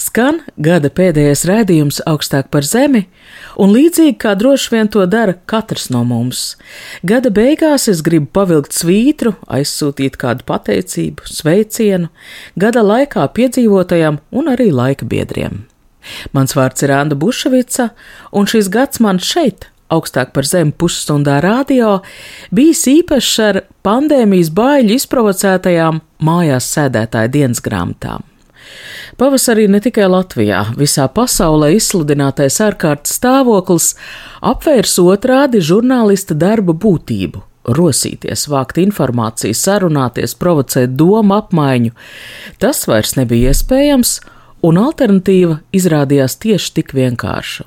Skan gada pēdējais rādījums augstāk par zemi, un līdzīgi kā droši vien to dara katrs no mums. Gada beigās es gribu pavilkt svītru, aizsūtīt kādu pateicību, sveicienu, gada laikā piedzīvotajam un arī laika biedriem. Mans vārds ir Anna Bušvica, un šis gads man šeit, augstāk par zemi pusstundā radio, bijis īpašs ar pandēmijas baiļu izprovocētajām mājās sēdētāju dienas grāmatām. Pavasarī ne tikai Latvijā, visā pasaulē izsludinātais ārkārtas stāvoklis apvērs otrādi žurnālista darba būtību - rosīties, vākt informāciju, sarunāties, provocēt domu apmaiņu. Tas vairs nebija iespējams, un alternatīva izrādījās tieši tik vienkārša.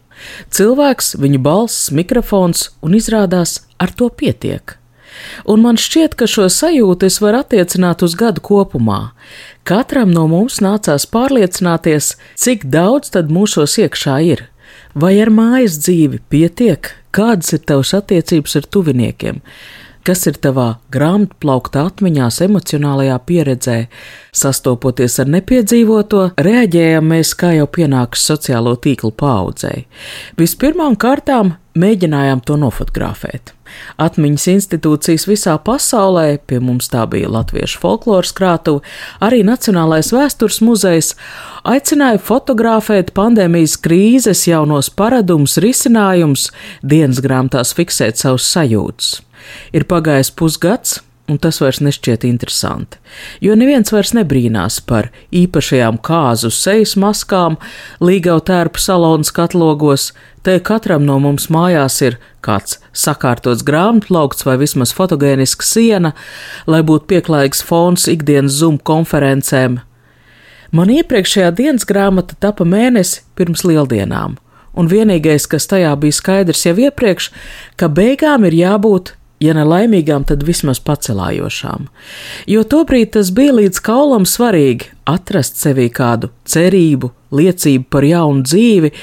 Cilvēks, viņa balss, mikrofons, un izrādās ar to pietiek. Un man šķiet, ka šo sajūtu es varu attiecināt uz gadu kopumā. Katram no mums nācās pārliecināties, cik daudz tad mūsos iekšā ir. Vai ar mājas dzīvi pietiek, kādas ir tavas attiecības ar tuviniekiem, kas ir tavā grāmatplaukta atmiņās, emocionālajā pieredzē. Sastopoties ar nepiedzīvoto, reaģējam mēs kā jau pienākas sociālo tīklu paudzei. Vispirmām kārtām mēģinājām to nofotografēt. Atmiņas institūcijas visā pasaulē, pie mums tā bija Latviešu folkloras krātuve, arī Nacionālais vēstures muzejs, aicināja fotografēt pandēmijas krīzes jaunos paradumus, risinājumus, dienas grāmatās fiksēt savus sajūtas. Ir pagājis pusgads, un tas vairs nešķiet interesanti, jo neviens vairs nebrīnās par īpašajām kāzu sejas maskām, līgau tērpu salonas katlogos, te katram no mums mājās ir kāds sakārtots grāmatplaukts vai vismaz fotogēniska siena, lai būtu pieklājīgs fons ikdienas Zoom konferencēm. Man iepriekšējā dienas grāmata tapa mēnesi pirms lieldienām, un vienīgais, kas tajā bija skaidrs jau iepriekš, ka beigām ir jābūt ja ne laimīgām, tad vismaz pacelājošām. Jo tobrīd tas bija līdz kaulam svarīgi atrast sevī kādu cerību, liecību par jaunu dzīvi,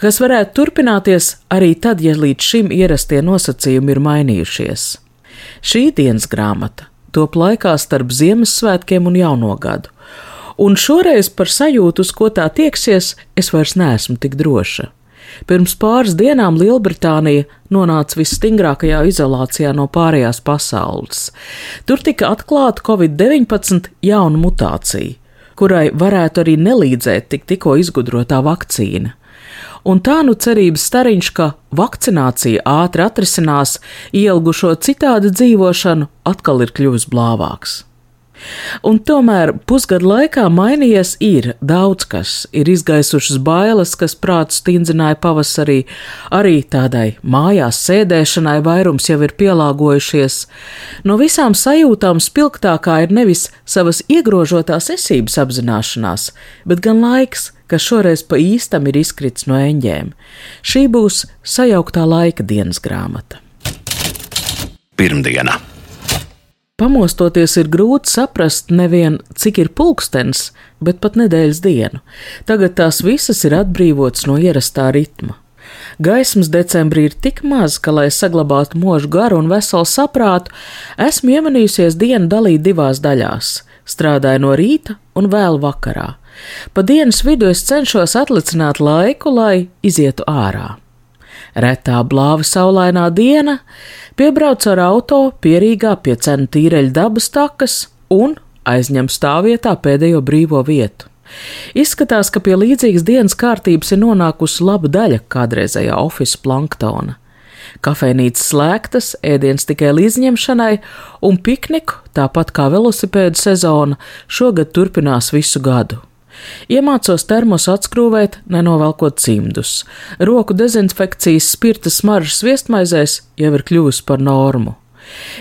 kas varētu turpināties arī tad, ja līdz šim ierastie nosacījumi ir mainījušies. Šī dienas grāmata top laikā starp Ziemassvētkiem un Jauno gadu, un šoreiz par sajūtu, uz ko tā tieksies, es vairs neesmu tik droša. Pirms pāris dienām Lielbritānija nonāca visstingrākajā izolācijā no pārējās pasaules. Tur tika atklāta Covid-19 jauna mutācija, kurai varētu arī nelīdzēt tik tikko izgudrotā vakcīna. Un tā nu cerības stariņš, ka vakcinācija ātri atrisinās ielgušo citādi dzīvošanu, atkal ir kļuvis blāvāks. Un tomēr pusgadu laikā mainījies ir daudz kas, ir izgaisušas bailes, kas prātu stindzināja pavasarī, arī tādai mājās sēdēšanai vairums jau ir pielāgojušies. No visām sajūtām spilgtākā ir nevis savas iegrožotās esības apzināšanās, bet gan laiks, kas šoreiz pa īstam ir izkrits no eņģēm. Šī būs sajauktā laika dienas grāmata. Pirmdiena. Pamostoties ir grūti saprast nevien, cik ir pulkstenis, bet pat nedēļas dienu. Tagad tās visas ir atbrīvotas no ierastā ritma. Gaismas decembrī ir tik maz, ka, lai saglabātu mūžu garu un veselu saprātu, esmu iemanījusies dienu dalīt divās daļās - strādāju no rīta un vēlu vakarā. Pa dienas vidu es cenšos atlicināt laiku, lai izietu ārā. Retā blāva saulainā diena piebrauc ar auto pierīgā pie cenu tīreļa dabas takas un aizņem stāvvietā pēdējo brīvo vietu. Izskatās, ka pie līdzīgas dienas kārtības ir nonākusi laba daļa kādreizējā oficiāla planktona. Kafejnīcas slēgtas, ēdiens tikai līdzņemšanai, un pikniku, tāpat kā velosipēdu sezona, šogad turpinās visu gadu. Iemācos termosu atskrūvēt, nenovelkot cimdus. Roku dezinfekcijas spirta smaržas viestmaizēs jau ir kļuvusi par normu.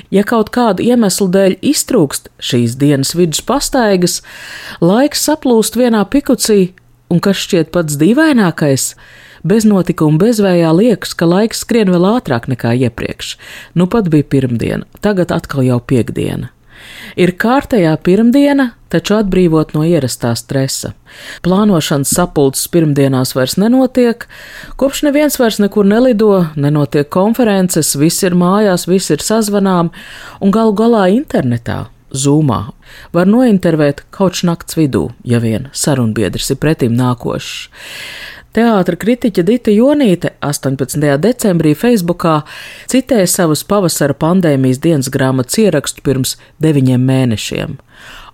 Ja kaut kādu iemeslu dēļ iztrūkst šīs dienas vidus pastaigas, laiks saplūst vienā pikucī, un kas šķiet pats dīvainākais, Beznotikuma bezvējā liekas, ka laiks skrien vēl ātrāk nekā iepriekš. Nu pat bija pirmdiena, tagad atkal jau piekdiena. Ir kārtējā pirmdiena, taču atbrīvot no ierastā stresa. Plānošanas sapulces pirmdienās vairs nenotiek, kopš neviens vairs nekur nelido, nenotiek konferences, viss ir mājās, viss ir sazvanām un galu galā internetā. Zūmā var nointervēt kaut nakts vidū, ja vien sarunbiedrs ir pretim nākošs. Teātra kritiķe Dita Jonīte 18. decembrī Facebookā citēja savus pavasara pandēmijas dienas grāmatas ierakstu pirms deviņiem mēnešiem.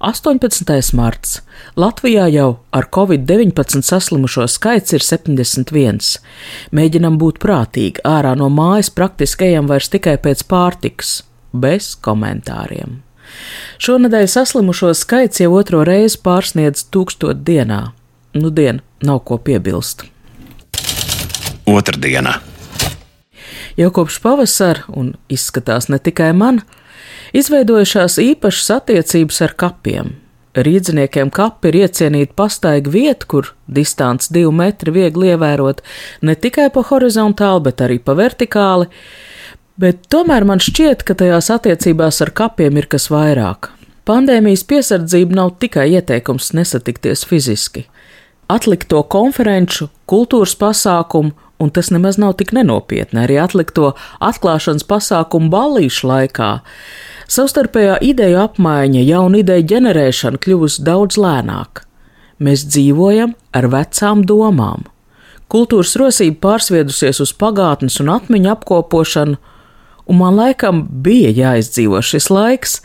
18. marts. Latvijā jau ar covid-19 saslimušo skaits ir 71. Mēģinam būt prātīgi, ārā no mājas praktiski ejam vairs tikai pēc pārtikas, bez komentāriem. Šonadēļ saslimušo skaits jau otro reizi pārsniedz tūkstot dienā. Nu, diena nav ko piebilst. Otradiena. Jau kopš pavasara, un izskatās ne tikai man, izveidojušās īpašas attiecības ar kapiem. Rīdziniekiem kapi ir iecienīta pastaiga vieta, kur distance divi metri viegli ievērot ne tikai pa horizontāli, bet arī pa vertikāli, bet tomēr man šķiet, ka tajās attiecībās ar kapiem ir kas vairāk. Pandēmijas piesardzība nav tikai ieteikums nesatikties fiziski atlikto konferenču, kultūras pasākumu, un tas nemaz nav tik nenopietni, arī atlikto atklāšanas pasākumu ballīšu laikā. Savstarpējā ideju apmaiņa, jaunu ideju ģenerēšana kļuvusi daudz lēnāka. Mēs dzīvojam ar vecām domām. Kultūras rosība pārsviedusies uz pagātnes un atmiņu apkopošanu, un man laikam bija jāizdzīvo šis laiks,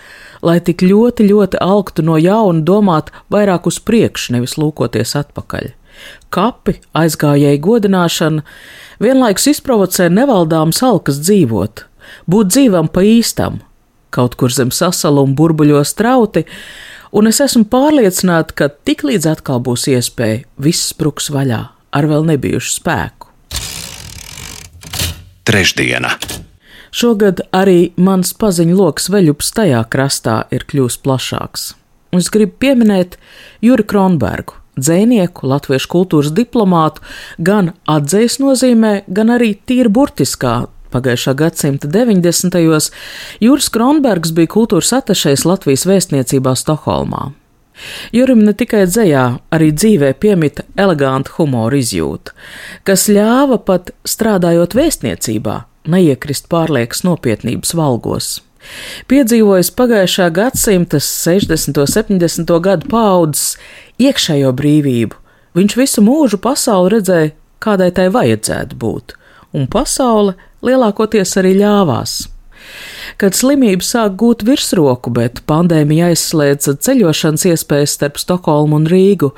lai tik ļoti, ļoti alktu no jauna domāt vairāk uz priekšu, nevis lūkoties atpakaļ. Kapi, aizgājēji godināšana vienlaikus izprovocē nevaldāmas alkas dzīvot, būt dzīvam pa īstam, kaut kur zem sasaluma burbuļos trauti, un es esmu pārliecināta, ka tiklīdz atkal būs iespēja, viss spruks vaļā ar vēl nebijušu spēku. Trešdiena. Šogad arī mans paziņu lokus veļups tajā krastā ir kļuvis plašāks. Un es gribu pieminēt Juri Kronbergu, dzēnieku, latviešu kultūras diplomātu, gan atzīves nozīmē, gan arī tīri burtiskā. Pagājušā gadsimta 90. gados Juris Kronbergs bija kultūras atašais Latvijas vēstniecībā Stokholmā. Jurim ne tikai dzējā, arī dzīvē piemita eleganta humora izjūta, kas ļāva pat strādājot vēstniecībā neiekrist pārliekas nopietnības valgos. Piedzīvojis pagājušā gadsimta 60. un 70. gadu paudzes iekšējo brīvību, viņš visu mūžu pasauli redzēja, kādai tai vajadzētu būt, un pasaule lielākoties arī ļāvās. Kad slimība sāk gūt virsroku, bet pandēmija aizslēdza ceļošanas iespējas starp Stokholmu un Rīgu,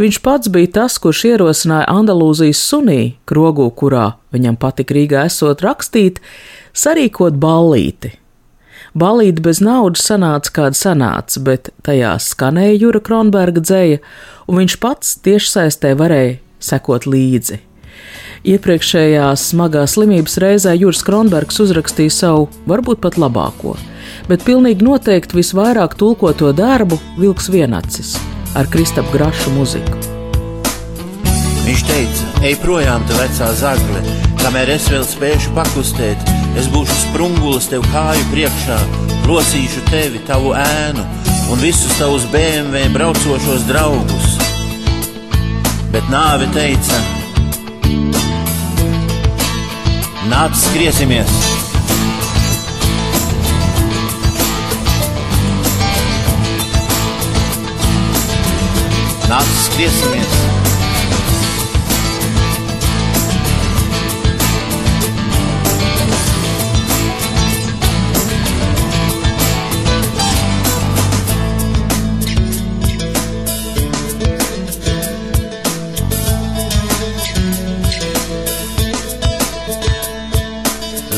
viņš pats bija tas, kurš ierosināja Andalūzijas sunī, krogu, kurā viņam patika Rīgā esot rakstīt, sarīkot ballīti. Balīti bez naudas sanāca, kāda sanāca, bet tajā skanēja Jura Kronberga dzēja, un viņš pats tiešsaistē varēja sekot līdzi. Iepriekšējā smagā slimības reizē Juris Kronbergs uzrakstīja savu, varbūt pat labāko, bet pilnīgi noteikti visvairāk tulkoto darbu Vilks Vienacis ar Kristapu Grašu muziku. Viņš teica, ej projām, tu vecā zagle, kamēr es vēl spēšu pakustēt, es būšu sprungulis tev kāju priekšā, plosīšu tevi, tavu ēnu un visus tavus BMW braucošos draugus. Bet nāve teica, Nāc, skriesimies! Nāc, skriesimies!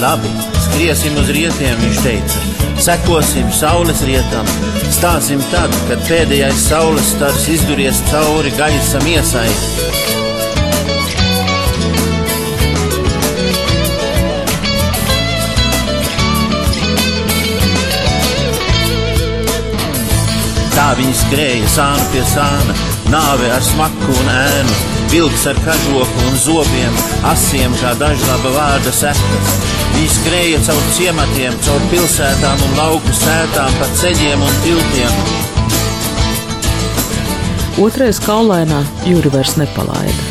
Labi, skriesim uz rietiem, viņš teica. Sekosim saules rietam, stāsim tad, kad pēdējais saules stars izduries cauri gaisa miesai. Tā viņi skrēja sānu pie sāna, nāve ar smaku un ēnu vilks ar kažoku un zobiem, asiem kā dažlaba vārda sekas. Viņi skrēja caur ciematiem, caur pilsētām un lauku sētām, pa ceļiem un tiltiem. Otrais kaulainā jūri vairs nepalaida.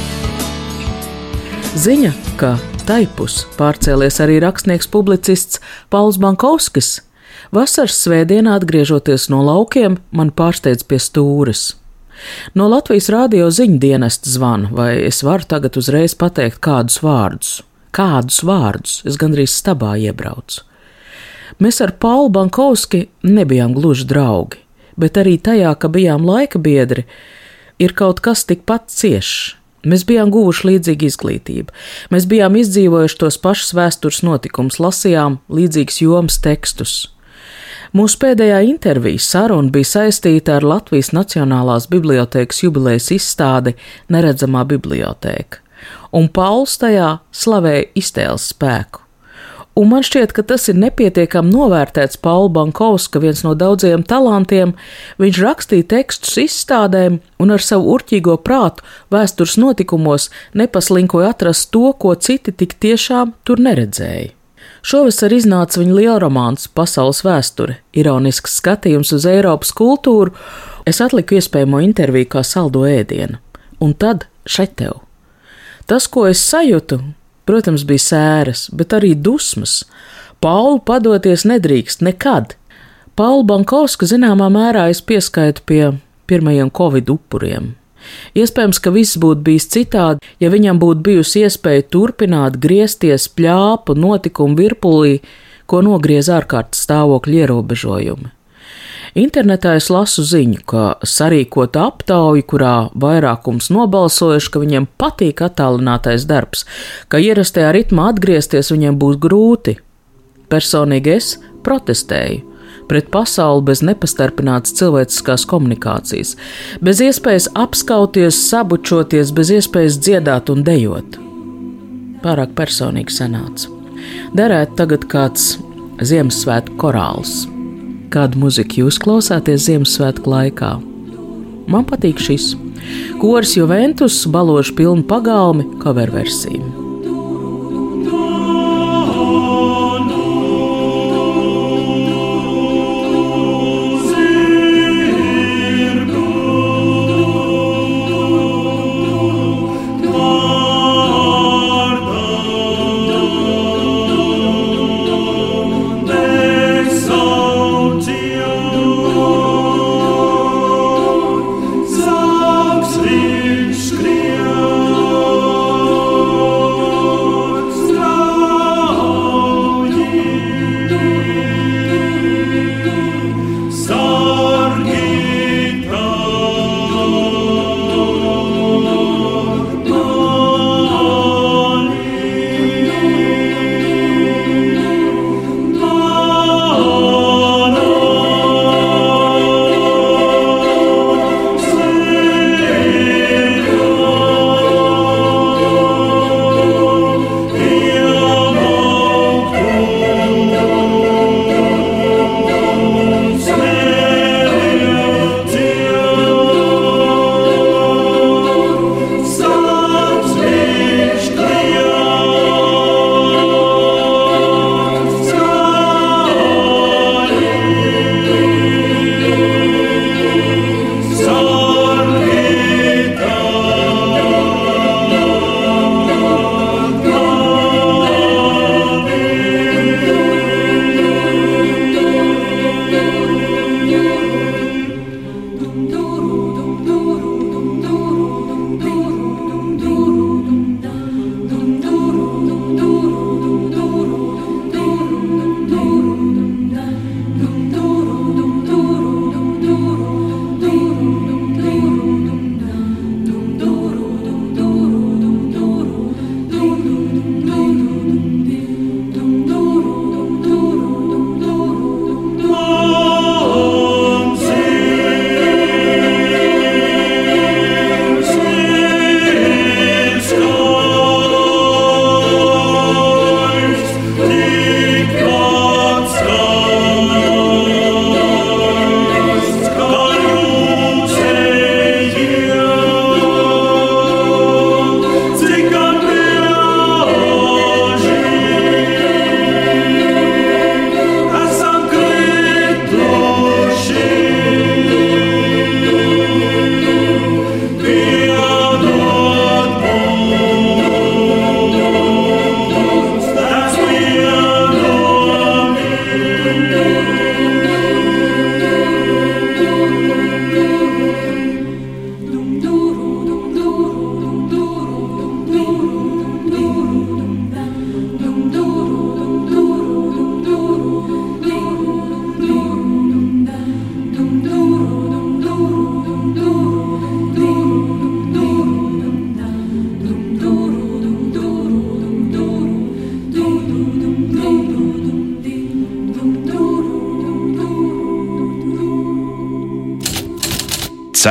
Ziņa, ka taipus pārcēlies arī rakstnieks publicists Pauls Bankovskis, vasaras svētdienā atgriežoties no laukiem, man pārsteidz pie stūres. No Latvijas rādio ziņu dienesta zvana, vai es varu tagad uzreiz pateikt kādus vārdus? Kādus vārdus es gandrīz stabā iebraucu. Mēs ar Paulu Bankovski nebijām gluži draugi, bet arī tajā, ka bijām laika biedri, ir kaut kas tikpat ciešs. Mēs bijām guvuši līdzīgu izglītību, mēs bijām izdzīvojuši tos pašus vēstures notikumus, lasījām līdzīgus jomas tekstus. Mūsu pēdējā intervijas saruna bija saistīta ar Latvijas Nacionālās bibliotēkas jubilejas izstādi Neredzamā bibliotēka, un Pauls tajā slavēja iztēles spēku. Un man šķiet, ka tas ir nepietiekami novērtēts Paula Bankovska, viens no daudziem talantiem. Viņš rakstīja tekstus izstādēm un ar savu urķīgo prātu vēstures notikumos nepaslinkoja atrast to, ko citi tik tiešām tur neredzēja. Šovasar iznāca viņa lielromāns Pasaules vēsture, ironisks skatījums uz Eiropas kultūru. Es atliku iespējamo interviju kā saldo ēdienu, un tad šeit tev. Tas, ko es sajūtu, Protams, bija sēras, bet arī dusmas. Paulu padoties nedrīkst nekad. Paulu Bankovska zināmā mērā es pieskaitu pie pirmajiem covid upuriem. Iespējams, ka viss būtu bijis citādi, ja viņam būtu bijusi iespēja turpināt griezties pļāpu notikumu virpulī, ko nogriez ārkārtas stāvokļa ierobežojumi. Internetā es lasu ziņu, ka sarīkota aptauja, kurā vairākums nobalsojuši, ka viņiem patīk attālinātais darbs, ka ierastajā ritmā atgriezties viņiem būs grūti. Personīgi es protestēju pret pasauli bez nepastarpinātas cilvēciskās komunikācijas, bez iespējas apskauties, sabučoties, bez iespējas dziedāt un dejot. Pārāk personīgi sanāca. Derētu tagad kāds Ziemassvētku korāls kādu muziku jūs klausāties Ziemassvētku laikā. Man patīk šis. Kors Juventus balošu pilnu pagalmi cover versiju.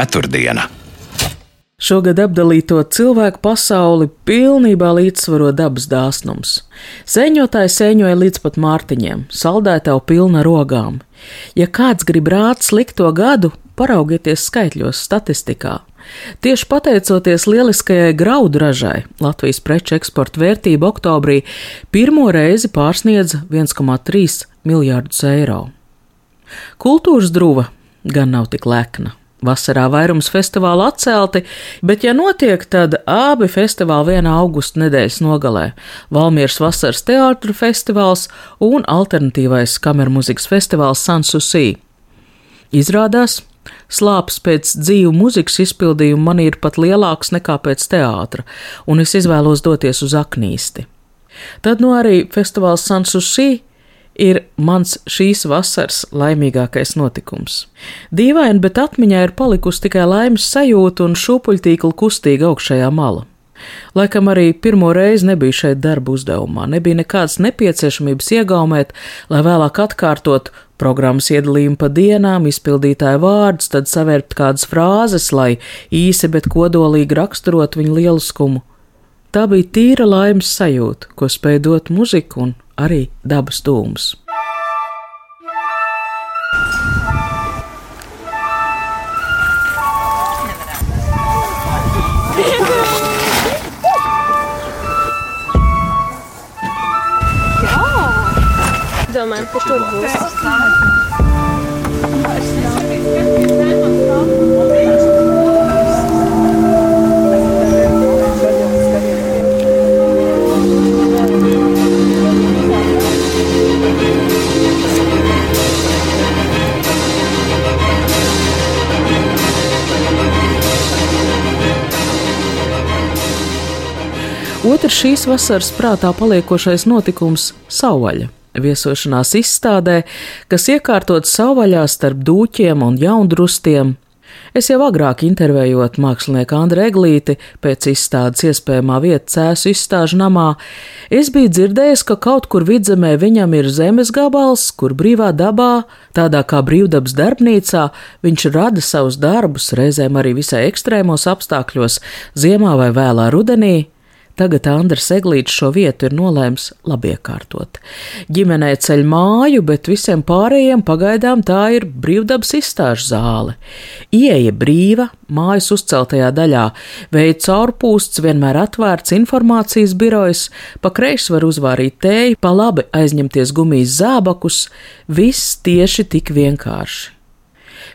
Ceturtdiena. Šogad apdalīto cilvēku pasauli pilnībā līdzsvaro dabas dāsnums. Sēņotāji sēņoja līdz pat mārtiņiem, saldētavu pilna rogām. Ja kāds grib rāt slikto gadu, paraugieties skaitļos, statistikā. Tieši pateicoties lieliskajai graudu ražai, Latvijas preču eksporta vērtība oktobrī pirmo reizi pārsniedza 1,3 miljārdus eiro. Kultūras druva gan nav tik lekna. Vasarā vairums festivālu atcelti, bet, ja notiek, tad abi festivāli vienā augusta nedēļas nogalē - Valmieras vasaras teātru festivāls un alternatīvais kamermuzikas festivāls Sansusī. Izrādās, slāpes pēc dzīvu muzikas izpildījuma man ir pat lielāks nekā pēc teātra, un es izvēlos doties uz aknīsti. Tad nu arī festivāls Sansusī ir mans šīs vasaras laimīgākais notikums. Dīvaini, bet atmiņā ir palikusi tikai laimes sajūta un šūpuļtīkla kustīga augšējā mala. Laikam arī pirmo reizi nebija šeit darba uzdevumā, nebija nekādas nepieciešamības iegaumēt, lai vēlāk atkārtot programmas iedalījumu pa dienām, izpildītāju vārdus, tad savērpt kādas frāzes, lai īsi, bet kodolīgi raksturot viņu lieliskumu. Tā bija tīra laimes sajūta, ko spēja dot muzika un arī dabas dūmus. Domājam, ka tur būs. Otrs šīs vasaras prātā paliekošais notikums - savvaļa. Viesošanās izstādē, kas iekārtot savvaļā starp dūķiem un jaundrustiem. Es jau agrāk intervējot mākslinieku Andru Eglīti pēc izstādes iespējamā vieta cēsu izstāžu namā, es biju dzirdējis, ka kaut kur vidzemē viņam ir zemes gabals, kur brīvā dabā, tādā kā brīvdabas darbnīcā, viņš rada savus darbus, reizēm arī visai ekstrēmos apstākļos, ziemā vai vēlā rudenī, Tagad Andris Eglīts šo vietu ir nolēms labi iekārtot. Ģimenē ceļ māju, bet visiem pārējiem pagaidām tā ir brīvdabas izstāžu zāle. Ieja brīva, mājas uzceltajā daļā, veida caurpūsts, vienmēr atvērts informācijas birojas, pa kreisi var uzvārīt tēju, pa labi aizņemties gumijas zābakus, viss tieši tik vienkārši.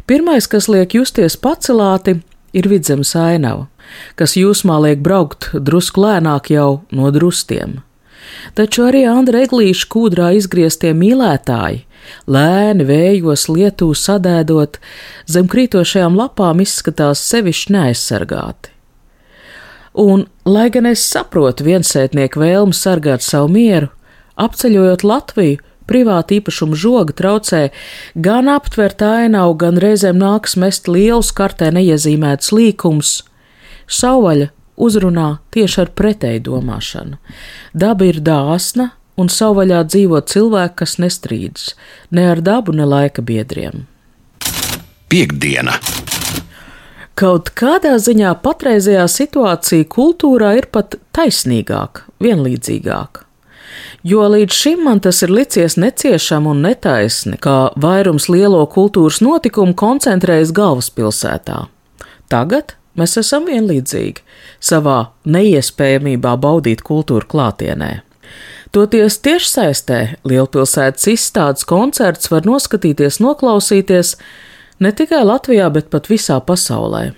Pirmais, kas liek justies pacelāti, ir vidzemes ainava kas jūsmā liek braukt drusku lēnāk jau no drustiem. Taču arī Andra Eglīša kūdrā izgrieztie mīlētāji, lēni vējos lietū sadēdot, zem krītošajām lapām izskatās sevišķi neaizsargāti. Un, lai gan es saprotu viensētnieku vēlmu sargāt savu mieru, apceļojot Latviju, privāti īpašuma žoga traucē gan aptvert ainavu, gan reizēm nāks mest lielus kartē neiezīmētus līkumus, Sauvaļa uzrunā tieši ar pretēju domāšanu. Daba ir dāsna, un savvaļā dzīvo cilvēki, kas nestrīdas ne ar dabu, ne laika biedriem. Piektdiena! Kaut kādā ziņā patreizējā situācija kultūrā ir pat taisnīgāka, vienlīdzīgāka. Jo līdz šim man tas ir licies neciešami un netaisni, kā vairums lielo kultūras notikumu koncentrējas galvaspilsētā. Tagad Mēs esam vienlīdzīgi savā neiespējamībā baudīt kultūru klātienē. Toties tiešsaistē lielpilsētas izstādes koncerts var noskatīties, noklausīties ne tikai Latvijā, bet pat visā pasaulē.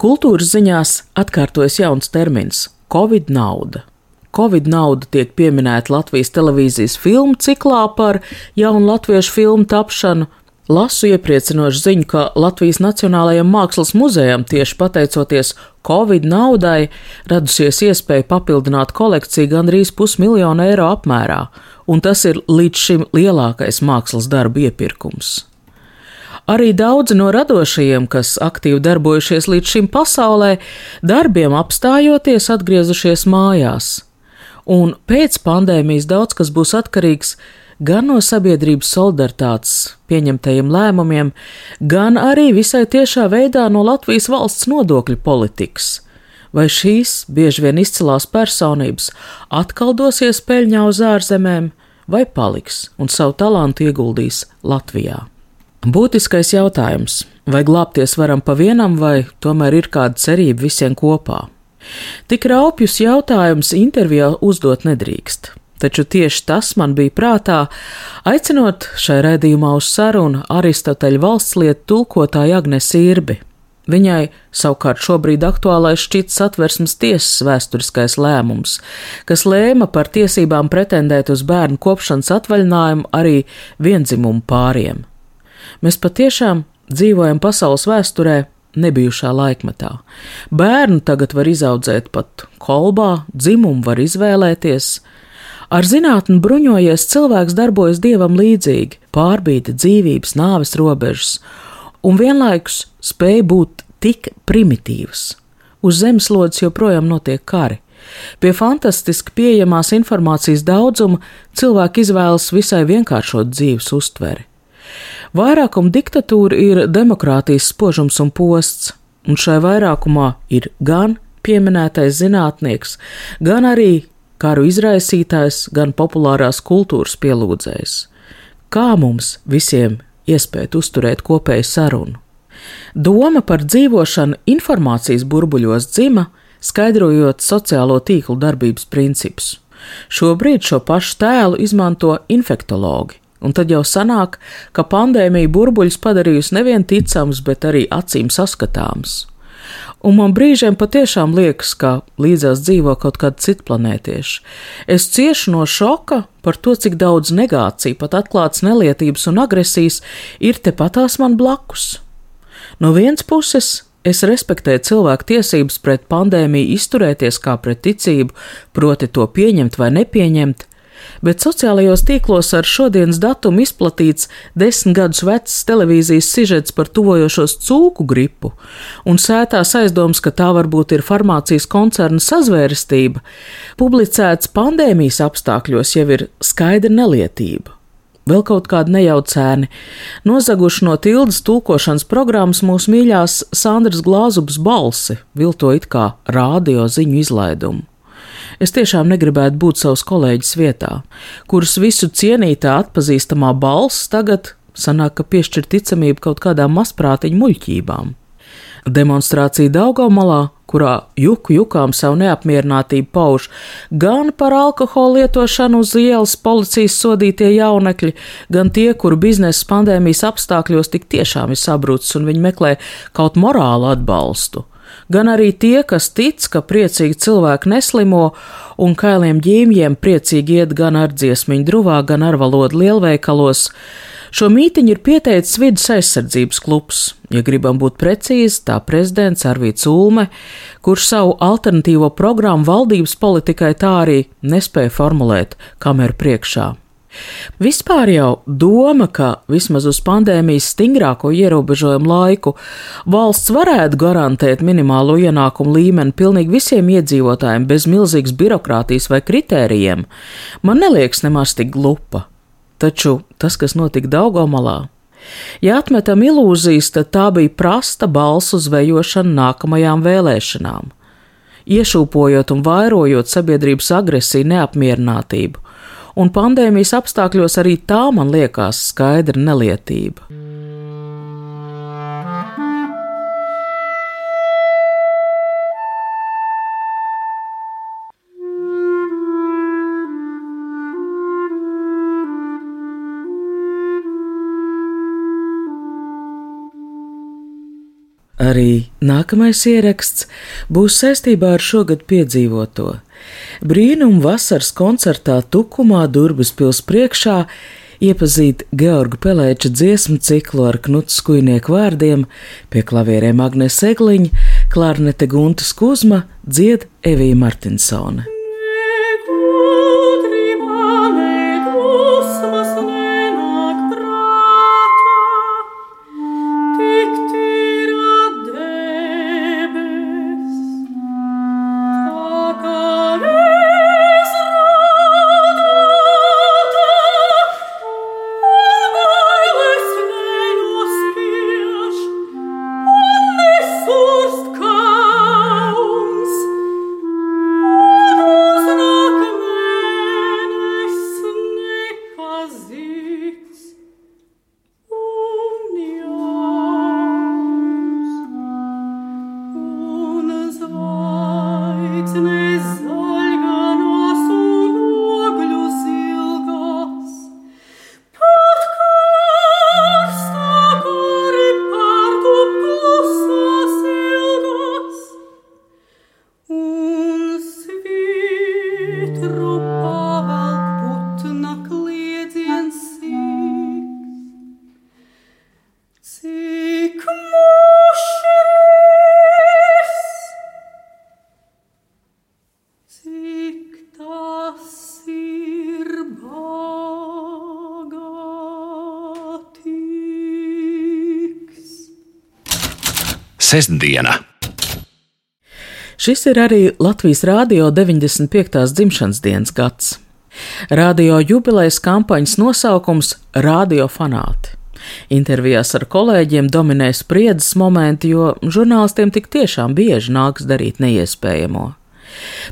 Kultūras ziņās atkārtojas jauns termins - Covid nauda. Covid nauda tiek pieminēta Latvijas televīzijas filmu ciklā par jaunu latviešu filmu tapšanu, Lasu iepriecinošu ziņu, ka Latvijas Nacionālajam Mākslas muzejam tieši pateicoties Covid naudai radusies iespēja papildināt kolekciju gandrīz pusmiljonu eiro apmērā, un tas ir līdz šim lielākais mākslas darbu iepirkums. Arī daudzi no radošajiem, kas aktīvi darbojušies līdz šim pasaulē, darbiem apstājoties, atgriezušies mājās. Un pēc pandēmijas daudz kas būs atkarīgs gan no sabiedrības solidaritātes pieņemtajiem lēmumiem, gan arī visai tiešā veidā no Latvijas valsts nodokļu politikas. Vai šīs bieži vien izcilās personības atkal dosies peļņā uz ārzemēm, vai paliks un savu talantu ieguldīs Latvijā? Būtiskais jautājums - vai glābties varam pa vienam, vai tomēr ir kāda cerība visiem kopā? Tik raupjus jautājumus intervijā uzdot nedrīkst. Taču tieši tas man bija prātā, aicinot šai raidījumā uz sarunu Aristoteļa valsts lietu tulkotāju Agnes Irbi. Viņai savukārt šobrīd aktuālais šķiet satversmes tiesas vēsturiskais lēmums, kas lēma par tiesībām pretendēt uz bērnu kopšanas atvaļinājumu arī viendzimumu pāriem. Mēs patiešām dzīvojam pasaules vēsturē nebijušā laikmetā. Bērnu tagad var izaudzēt pat kolbā, dzimumu var izvēlēties. Ar zinātni bruņojies cilvēks darbojas dievam līdzīgi, pārbīda dzīvības, nāves robežas, un vienlaikus spēja būt tik primitīvs. Uz zemeslodes joprojām notiek kari. Pie fantastiski pieejamās informācijas daudzuma cilvēki izvēlas visai vienkāršot dzīves uztveri. Vairākuma diktatūra ir demokrātijas spožums un posts, un šai vairākumā ir gan pieminētais zinātnieks, gan arī karu izraisītājs, gan populārās kultūras pielūdzējs. Kā mums visiem iespēt uzturēt kopēju sarunu? Doma par dzīvošanu informācijas burbuļos dzima, skaidrojot sociālo tīklu darbības principus. Šobrīd šo pašu tēlu izmanto infektologi, Un tad jau sanāk, ka pandēmija burbuļus padarījusi nevien ticams, bet arī acīm saskatāms. Un man brīžiem patiešām liekas, ka līdzās dzīvo kaut kādi citplanētieši. Es ciešu no šoka par to, cik daudz negācija, pat atklāts nelietības un agresijas ir tepatās man blakus. No vienas puses, es respektēju cilvēku tiesības pret pandēmiju izturēties kā pret ticību, proti to pieņemt vai nepieņemt, bet sociālajos tīklos ar šodienas datumu izplatīts desmit gadus vecs televīzijas sižets par tuvojošos cūku gripu, un sētās aizdoms, ka tā varbūt ir farmācijas koncerna sazvērestība, publicēts pandēmijas apstākļos jau ir skaidra nelietība. Vēl kaut kādi nejaucēni, nozaguši no tildes tulkošanas programmas mūsu mīļās Sandras Glāzubas balsi, vilto it kā rādio ziņu izlaidumu. Es tiešām negribētu būt savas kolēģis vietā, kuras visu cienītā atpazīstamā balss tagad sanāk, ka piešķir ticamību kaut kādām mazprātiņu muļķībām. Demonstrācija Daugamalā, kurā juku jukām savu neapmierinātību pauž gan par alkoholu lietošanu uz ielas policijas sodītie jaunekļi, gan tie, kuru biznesa pandēmijas apstākļos tik tiešām ir sabrūcis un viņi meklē kaut morālu atbalstu gan arī tie, kas tic, ka priecīgi cilvēki neslimo un kailiem ģīmjiem priecīgi iet gan ar dziesmiņu druvā, gan ar valodu lielveikalos. Šo mītiņu ir pieteicis vidas aizsardzības klubs. Ja gribam būt precīzi, tā prezidents Arvīts Ulme, kurš savu alternatīvo programmu valdības politikai tā arī nespēja formulēt kameru priekšā. Vispār jau doma, ka vismaz uz pandēmijas stingrāko ierobežojumu laiku valsts varētu garantēt minimālo ienākumu līmeni pilnīgi visiem iedzīvotājiem bez milzīgas birokrātijas vai kritērijiem, man neliekas nemaz tik glupa. Taču tas, kas notika Daugomalā, Ja atmetam ilūzijas, tad tā bija prasta balsu zvejošana nākamajām vēlēšanām. Iešūpojot un vairojot sabiedrības agresiju, neapmierinātību, un pandēmijas apstākļos arī tā man liekas skaidra nelietība. Arī nākamais ieraksts būs saistībā ar šogad piedzīvoto. Brīnum vasaras koncertā Tukumā Durbas pils priekšā iepazīt Georga Pelēča dziesmu ciklu ar Knuts Kujnieku vārdiem, pie klavierēm Agnes Egliņa, klarnete Gunta Skuzma, dzied Evija Martinsone. Sestdiena, Šis ir arī Latvijas Rādio 95. dzimšanas dienas gads. Radio jubilejas kampaņas nosaukums - Radio fanāti. Intervijās ar kolēģiem dominē spriedzes momenti, jo žurnālistiem tik tiešām bieži nāks darīt neiespējamo.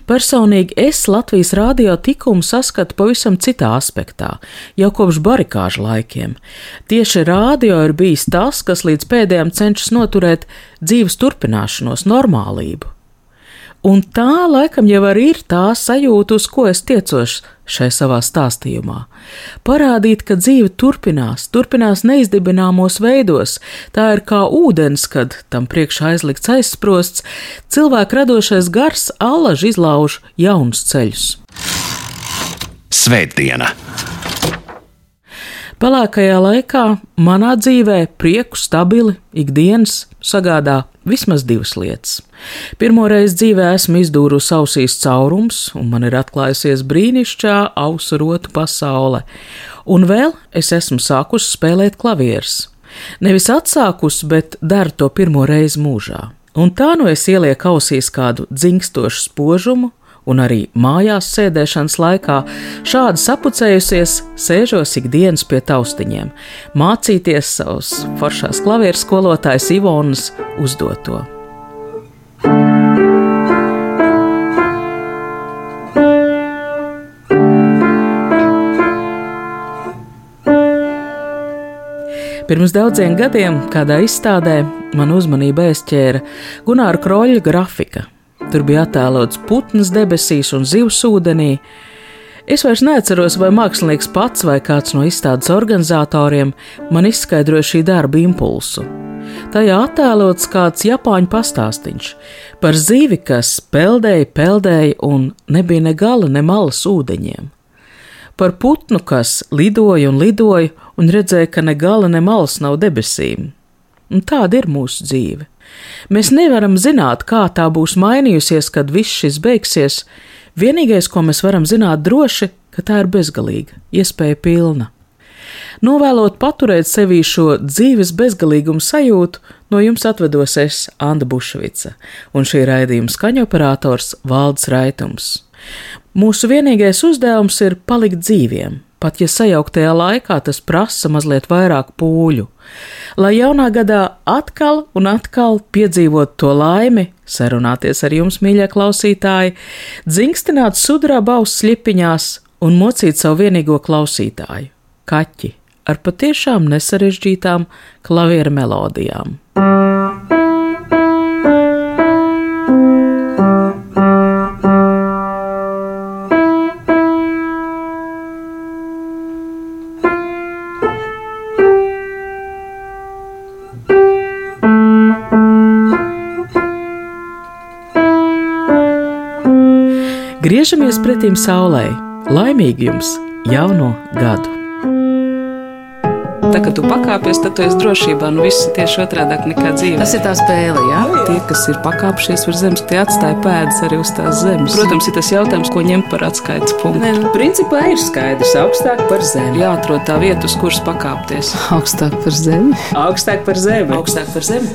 Personīgi es Latvijas rādio tikumu saskatu pavisam citā aspektā, jau kopš barikāžu laikiem. Tieši rādio ir bijis tas, kas līdz pēdējiem cenšas noturēt dzīves turpināšanos, normālību. Un tā laikam jau arī ir tā sajūta, uz ko es tiecos šai savā stāstījumā. Parādīt, ka dzīve turpinās, turpinās neizdibināmos veidos. Tā ir kā ūdens, kad tam priekšā aizlikts aizsprosts, cilvēka radošais gars allaž izlauž jaunus ceļus. Svētdiena, Pelēkajā laikā manā dzīvē prieku stabili ikdienas sagādā vismaz divas lietas. Pirmoreiz dzīvē esmu izdūrusi ausīs caurums, un man ir atklājusies brīnišķīgā ausu rotu pasaule. Un vēl es esmu sākusi spēlēt klavierus. Nevis atsākusi, bet daru to pirmo reizi mūžā. Un tā nu es ielieku ausīs kādu dzingstošu spožumu, un arī mājās sēdēšanas laikā šādi sapucējusies, sēžos ikdienas pie taustiņiem, mācīties savus foršās klavieru skolotājas Ivonas uzdoto. Pirms daudziem gadiem kādā izstādē man uzmanību aizķēra Gunāra Kroļa grafika. Tur bija attēlots putns debesīs un zivs ūdenī. Es vairs neatceros, vai mākslinieks pats vai kāds no izstādes organizatoriem man izskaidroja šī darba impulsu. Tajā attēlots kāds japāņu pastāstīns par zivi, kas peldēja, peldēja un nebija ne gala, ne malas ūdeņiem par putnu, kas lidoja un lidoja, un redzēja, ka ne gala, ne malas nav debesīm. Un tāda ir mūsu dzīve. Mēs nevaram zināt, kā tā būs mainījusies, kad viss šis beigsies. Vienīgais, ko mēs varam zināt droši, ka tā ir bezgalīga, iespēja pilna. Novēlot paturēt sevī šo dzīves bezgalīgumu sajūtu, no jums atvedos es, Anna Bušvica, un šī raidījuma skaņoperators Valds Raitums. Mūsu vienīgais uzdevums ir palikt dzīviem, pat ja sajauktajā laikā tas prasa mazliet vairāk pūļu. Lai jaunā gadā atkal un atkal piedzīvot to laimi, sarunāties ar jums, mīļie klausītāji, dzingstināt sudraba auss slipiņās un mocīt savu vienīgo klausītāju - kaķi ar patiešām nesarežģītām klavieru melodijām. Griežamies pretim saulē, laimīgi jums jauno gadu! Tā kā tu pakāpies, tad tu esi drošībā. Nu, viss ir tieši otrādi nekā dzīve. Tas ir tā spēle, jā. Tie, kas ir pakāpšies uz zemes, tie atstāja pēdas arī uz tās zemes. Protams, ir tas jautājums, ko ņemt par atskaites punktu. Nē, nu, Principā ir skaidrs, augstāk par zemi. Jāatrod tā vieta, uz kuras pakāpties. augstāk par zemi. Augstāk par zemi. Augstāk par zemi.